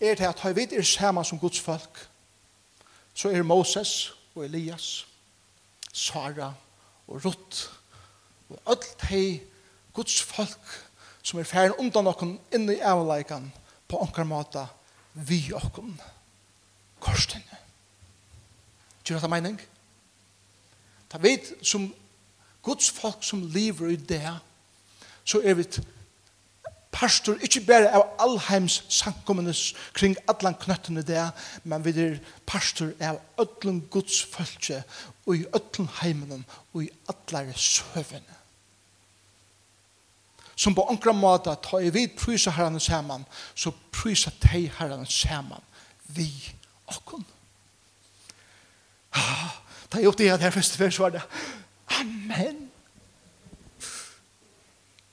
er til at høy vidt er sammen som Guds folk så er Moses og Elias Sara og Rutt og alt hei Guds folk som er færen undan okken inn i avleikan på onkar mata vi okken korstinne. Gjør det mening? Ta vet som Guds folk som lever i det så er vi pastor ikke bare av allheims sankommunes kring allan knøttene det men vi er pastor av öllum Guds folke og i öllum heimenen og i allare søvene som på ankra måte ta i vid prysa herren saman, så prysa de herren saman, vi okkon. Ah, ta i opp det her første vers var det, Amen.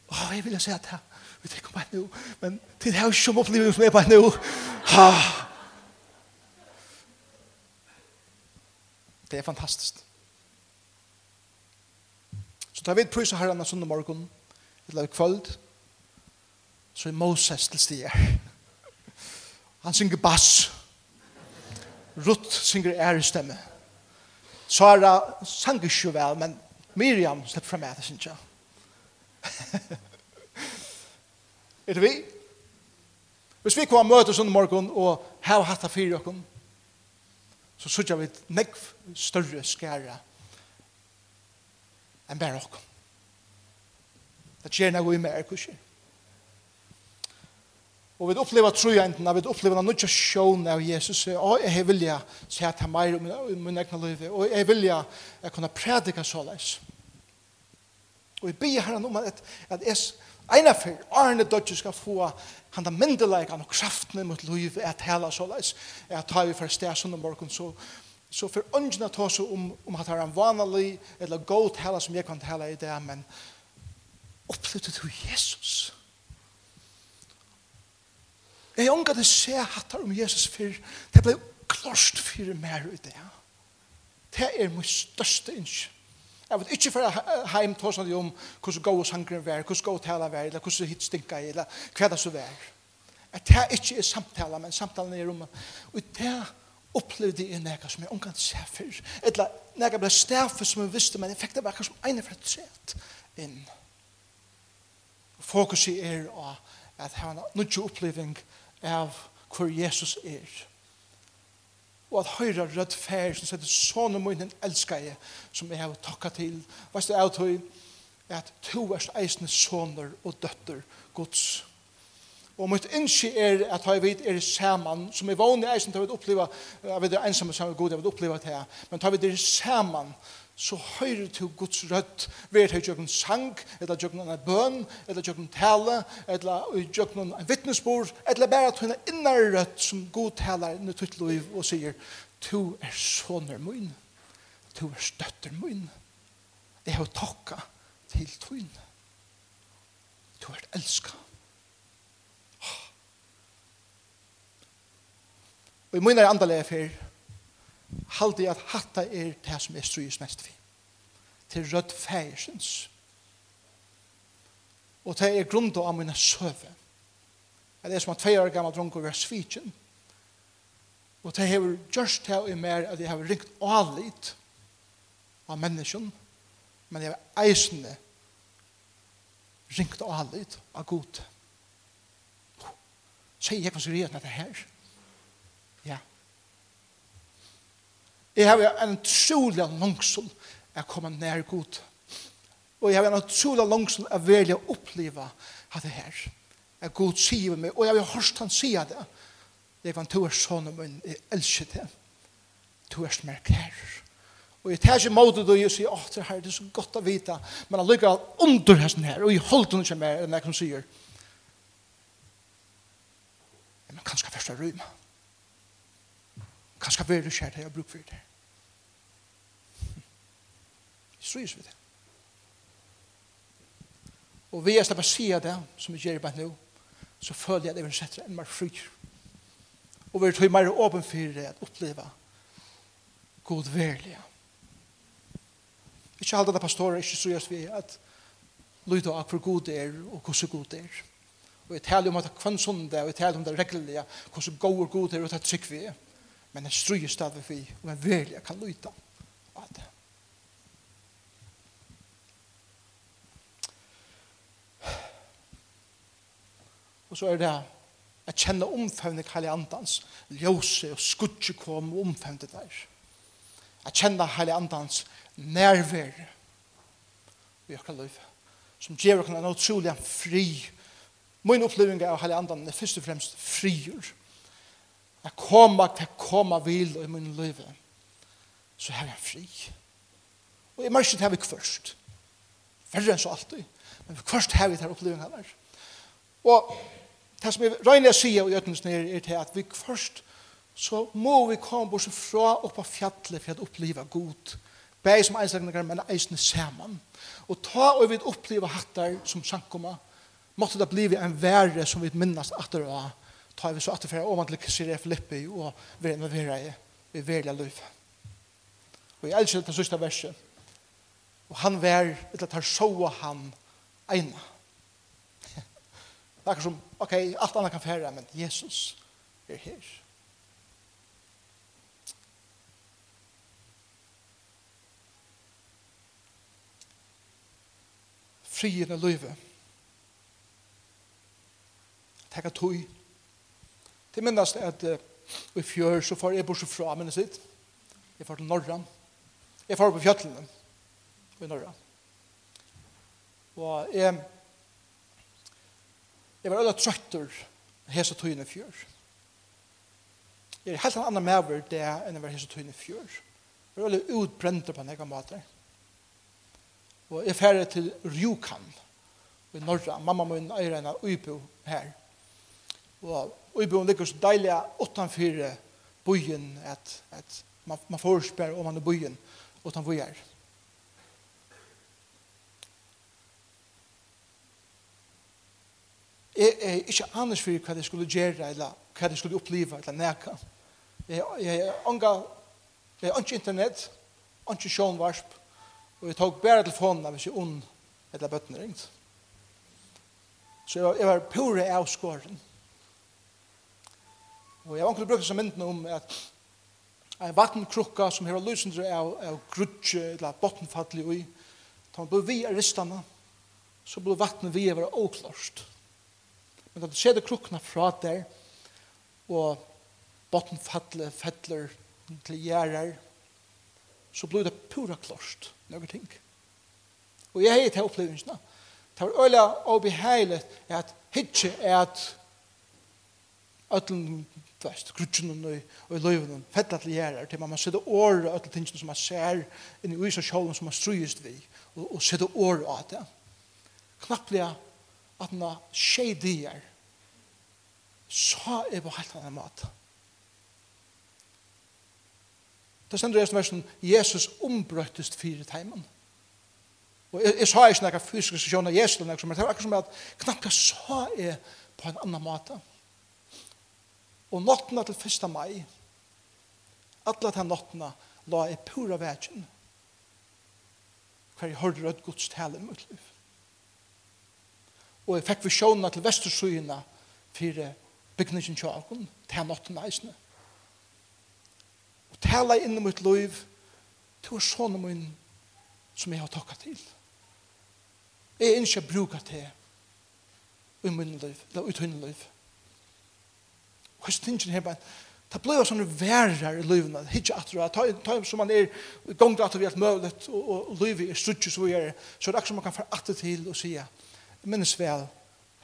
Åh, oh, jeg vil si at det vi tenker på nå, men til det er jo som opplevelse som er på nå. Ah. Det er fantastisk. Så tar vi prysa prøys av herren av sundag morgen, eller kvöld, så er Moses til stier. Han synger bass. Rutt synger ærestemme. Sara sang ikke vel, men Miriam slipper frem etter, synes jeg. <laughs> er det vi? Hvis vi kommer møte oss under morgen og har hatt av fire åkken, så synes jeg vi et nekv større skære enn bare åkken. Det skjer noe i mer, kanskje. Og vi opplever trojentene, vi opplever noe ikke sjån av Jesus, og jeg vil ja se at han mer i min egen liv, og jeg vil ja jeg kunne predike så leis. Og jeg ber herren om at, at jeg ene for Arne Dodge skal få han da myndeleggen og kraftene mot liv at hele så leis. Jeg tar vi for sted sånn om morgen, så så for ungen at ta seg om, om at det er en vanlig eller god hele som jeg kan hele i det, men, opplevde du Jesus. Jeg ånga det se hattar om Jesus for Det ble klart for mer ut det. Det er min største innskyld. Jeg vet ikke for heim tås han om hvordan gå og sangren vær, hvordan gå og tala vær, eller hvordan hitt stinka i, eller hva det så vær. At det ikke er samtala, men samtalen er om og det opplevde jeg nega som jeg omgang se for. eller nega ble stafet som jeg visste, men jeg fikk det bare som ene et sett inn fokuset er å at ha en nødvendig oppleving av hvor Jesus er. Og at høyre rødt fær som sier sånne munnen elsker jeg som jeg har takket til. Hva er det av tog? At to er eisende sånner og døtter Guds. Og mitt innskje er at jeg vet er sammen, som er vanlig eisende til å oppleve, jeg vet det ensamme sammen med god, jeg vet oppleve det her, men tar vi det sammen, så høyrer til Guds rødt, ved til jøkken sang, eller jøkken en bøn, eller jøkken tale, eller jøkken en vittnesbord, eller bare at hun er innar rødt som god taler inn i ditt liv og sier, du er soner min, du er støtter min, jeg har takka til tøyn, du er elska». Og i er andre fyrir, halde at hatta er det som er strys mest vi. Til rødt fægersens. Og det er grunda av mine søve. Det er som at tve år gammal dronker var svitjen. Og det har gjørst det i mer at jeg har ringt alit av menneskjen. Men jeg har eisende ringt alit av god. Sier jeg hva som rett dette her? Ja Jeg har en utrolig langsom å komme nær god. Og jeg har en utrolig langsom å velge å oppleve at det her. er god sier meg, og jeg har hørt han sier det. Jeg kan to er sånn, men jeg elsker det. To er smerk her. Og jeg tar ikke måte då jeg sier, åh, det her, det er så godt å vite. Men jeg lykker under hesten her, og jeg holder den ikke mer enn jeg kan sier. Men kanskje først er rymme. Kanskje være kjært jeg har bruk for det strys vi det. Og vi er slipper sida det, som vi gjør i bare nå, så føler jeg at jeg vil sette en mer fri. Og vi er tog mer åpen for det at oppleve god verlige. Ikke alle det pastorer, ikke så gjørs vi at lyde av hvor god det er, og hvor så god det er. Og jeg taler om at kvann det, og jeg taler om det reglige, så god og god det er, og det er trygg vi er. Men jeg stryr stadig vi, og jeg verlige kan lyde av det. Og så er det at kjenne omfevne Kalle Andans ljøse og skudje kom og omfevne der. At kjenne Kalle Andans nærvær i akkurat liv. Som gjør oss en utrolig fri. Min oppleving av Kalle Andan er først og fremst frier. Jeg kommer til å komme vil i min liv. Så her er jeg fri. Og jeg merker til å vi først. Verre enn så alltid. Men først har vi til tar opplevingen her. Og det som jeg røyner å si gjøttens nere er til at vi først så må vi komme bort fra opp av fjallet for å oppleve god. Beg som einstakninger, men eisene sammen. Og ta og vi oppleve hattar som sankomma. Måtte det bli en verre som vi minnast atter av. Ta vi så atterfra ovan til Kisire Filippi og vi involverer i vi verlige liv. Og jeg elsker det siste verset. Og han vær, etter at han så han egnet. Det er som, ok, alt annet kan fære, men Jesus er her. Frien er løyve. Takk at tog. Det minnes at uh, i fjør så får jeg bort fra minnet sitt. Jeg får til Norran. Jeg får på fjøtlene i Norran. Og jeg jeg var øyla trøytter hese tøyne fjør. Jeg er helt en annan mever det enn jeg var hese tøyne fjør. Jeg var øyla utbrenter på en egen måte. Og jeg færre til Rjukan i Norra. Mamma min eier en av Øybo her. Og Øybo ligger så deilig utanfyr byen at, at man, man får spør om han er byen utanfyr her. jeg er ikke annars for hva jeg skulle gjøre, eller hva jeg skulle oppleve, eller neka. Jeg er unga, jeg er ikke internett, ikke sjånvarsp, og jeg tok bare telefonen hvis jeg ond eller bøttene ringt. Så jeg var, jeg var pure avskåren. Og jeg var ikke brukt som mynden om at en vattenkrukka som her lysendre av, av grudje eller bottenfattelig ui, da man ble vi av ristene, så ble vattnet vi av åklart. Men da du ser det krukkene fra der, og botten fattler, fettler til gjerrer, så blir det pura klost, noen ting. Og jeg har til opplevelsene. Det var øyla og beheilet at hitje er at øtlen fast krutchen og og løven fettlat lærar til man sætta orð og alt tingin som man ser inn i uisa sjålen som man strøyst vi, og og sætta orð at det Knapplega at na tjej dier så er på helt annan mat. Det stender i versen Jesus ombrøttest fire teimen. Og jeg, jeg sa ikke noen fysiske sesjoner av Jesus, men det var akkurat som at knapt jeg sa jeg på en annan måte. Og nottena til 1. mai, alle de nottena la jeg pura vegen hver jeg hørte rødt Guds tale i mitt liv og jeg fikk visjonene til Vestersøyene for bygningen til Akon, til nåttene eisene. Og tala inn i mitt liv til å sånne min som jeg har takket til. Jeg er ikke bruker til i min liv, eller ut i min liv. Og jeg synes her bare, Det blir sånne værer i livene, at atter, ta, ta som man er gongt at vi alt møvlet, og, og livet er strutt, så, er, så er det akkurat som man kan få atter til og sige, Jeg minnes vel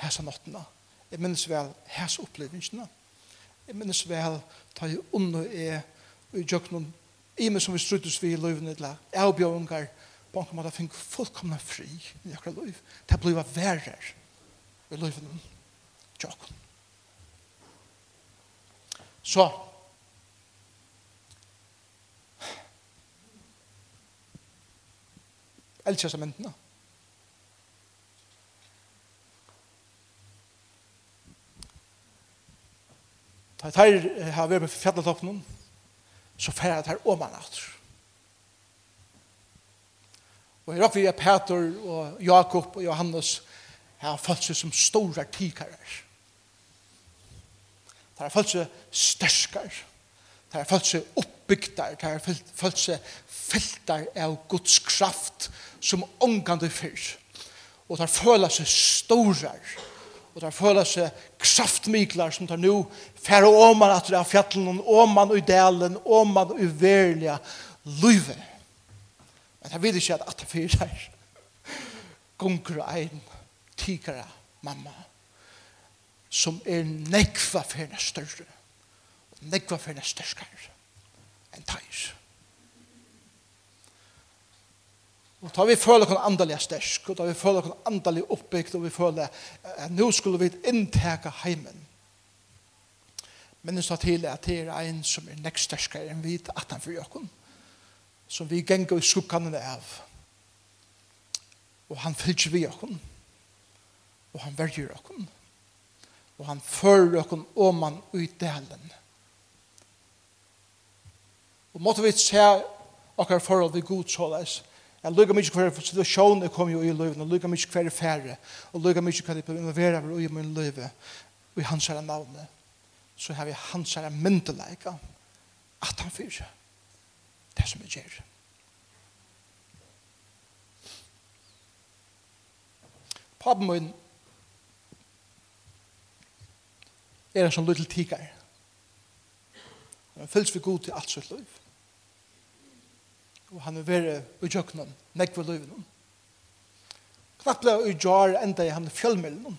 hæsa nottene. Jeg minnes vel hæsa opplevelsene. Jeg minnes vel ta i unna er i jøkkenen i meg som vi struttes vi i løyvene til jeg og bjørnger på en måte fikk fullkomna fri i akkurat løyv. Det blir verre i løyvene jøkken. Så Elkjøsa mentene. Da jeg har vært med fjalletoppen, så færre jeg tar åman atter. Og jeg råkker jeg Peter og Jakob og Johannes har følt seg som store tikarer. De har følt seg størskar. De har følt seg oppbygdere. De har følt seg fyltar av Guds kraft som ångande fyrt. Og de har følt seg storar og der føler seg kraftmiklar som tar nu færre åman at det er fjallen, åman i delen, åman i verlige løyve. Men jeg vet ikke at at det fyrir gunker og ein tikara mamma som er nekva fyrir større og nekva fyrir størskar enn teir. Og da vi føler oss andelig stersk, og da vi føler oss andelig oppbygd, og vi føler at nå skulle vi innteka heimen. Men det står til at det er en som er nekst sterskere enn vi at han for jøkken, som vi ganger i skukkene av. Og han fylger vi jøkken, og han verger jøkken, og han fører jøkken om man ut delen. Og måtte vi se akkurat forhold vi god såleis, Jeg lukker mye hver situasjon jeg kom jo i livet, og lukker mye hver færre, og lukker mye hva jeg blir involveret over i min livet, og i hans herre navnet, så har vi hans herre myndeleika, at han fyrer det som jeg gjør. Pappen min er en sånn liten tiger. Han fylls vi god til alt sitt liv og han er vere i jøknen, nekve løyven. Knapt ble i jar enda i han fjellmellen.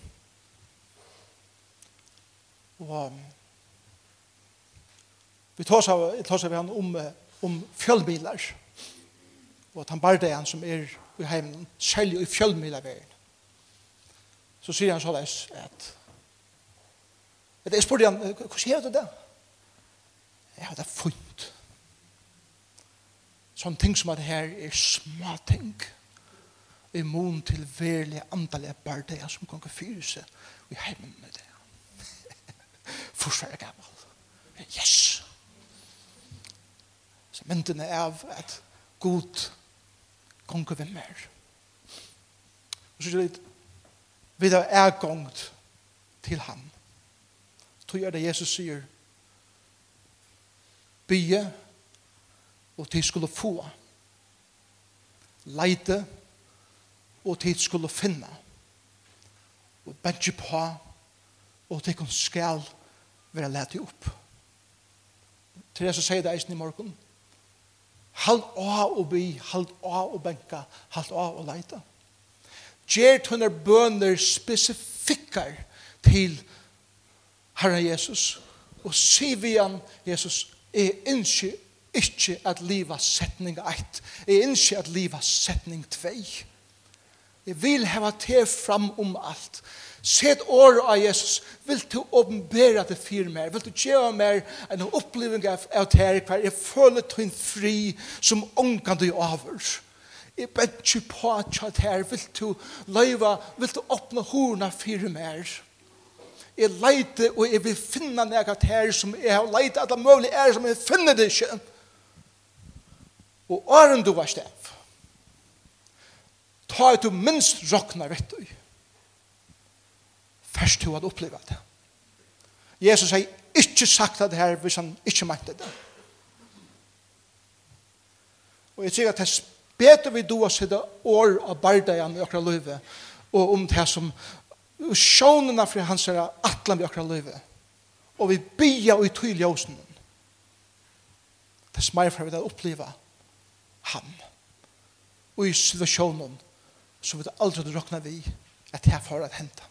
Og vi tar seg, tar seg han om, om fjellbilar og at han bare det han som er i heimen, selv i fjellmilaveien. Så sier han så såleis at at jeg spurte han, hvordan gjør du det? Ja, det er funnet. Sånne ting som at her er små ting. I mån til verlig andalige bardeer som kan fyre seg. i heimen med det. <laughs> Forsvar er gammel. Yes! Så myndene er av at god konge vi mer. Og så er det vi da er gongt til han. Så tror jeg det Jesus sier bygge og tid skulle få. Leite og tid skulle finne. Og bætje på og tid kun skal være lete opp. Therese sier det eisen i morgen. Halt av og by, halt av og benka, halt av og leita. Gjert hun er bøner spesifikker til Herre Jesus. Og sier vi han, Jesus, er ikke ikke at livet setning 1. Jeg ønsker at livet setning 2. Jeg vil heva te fram om alt. Sett året av Jesus. Vil du åpenbære det fyrir mer? Vil du gjøre mer en oppleving av, det ter hver? Jeg føler til en fri som ångan du over. Jeg bedtje på at jeg her. Vil du løyva? Vil du åpne horna fyrir mer? Jeg leite og jeg vil finne noe her som jeg har leite at det mulig er som jeg finner det ikke. Og åren du var stev, ta et du minst råkna vet du. først du hadde opplevd det. Jesus har ikke sagt det her hvis han ikke mente det. Og jeg sier at det er bedre vi du å sitte år av bardagen i akkurat løyve og om det som sjånene fra hans er atlan i akkurat løyve og vi bia og i tydelig åsen. Det er smager for vi det opplevd det ham. Og i situasjonen som vi aldri råkna vi at her får at henta.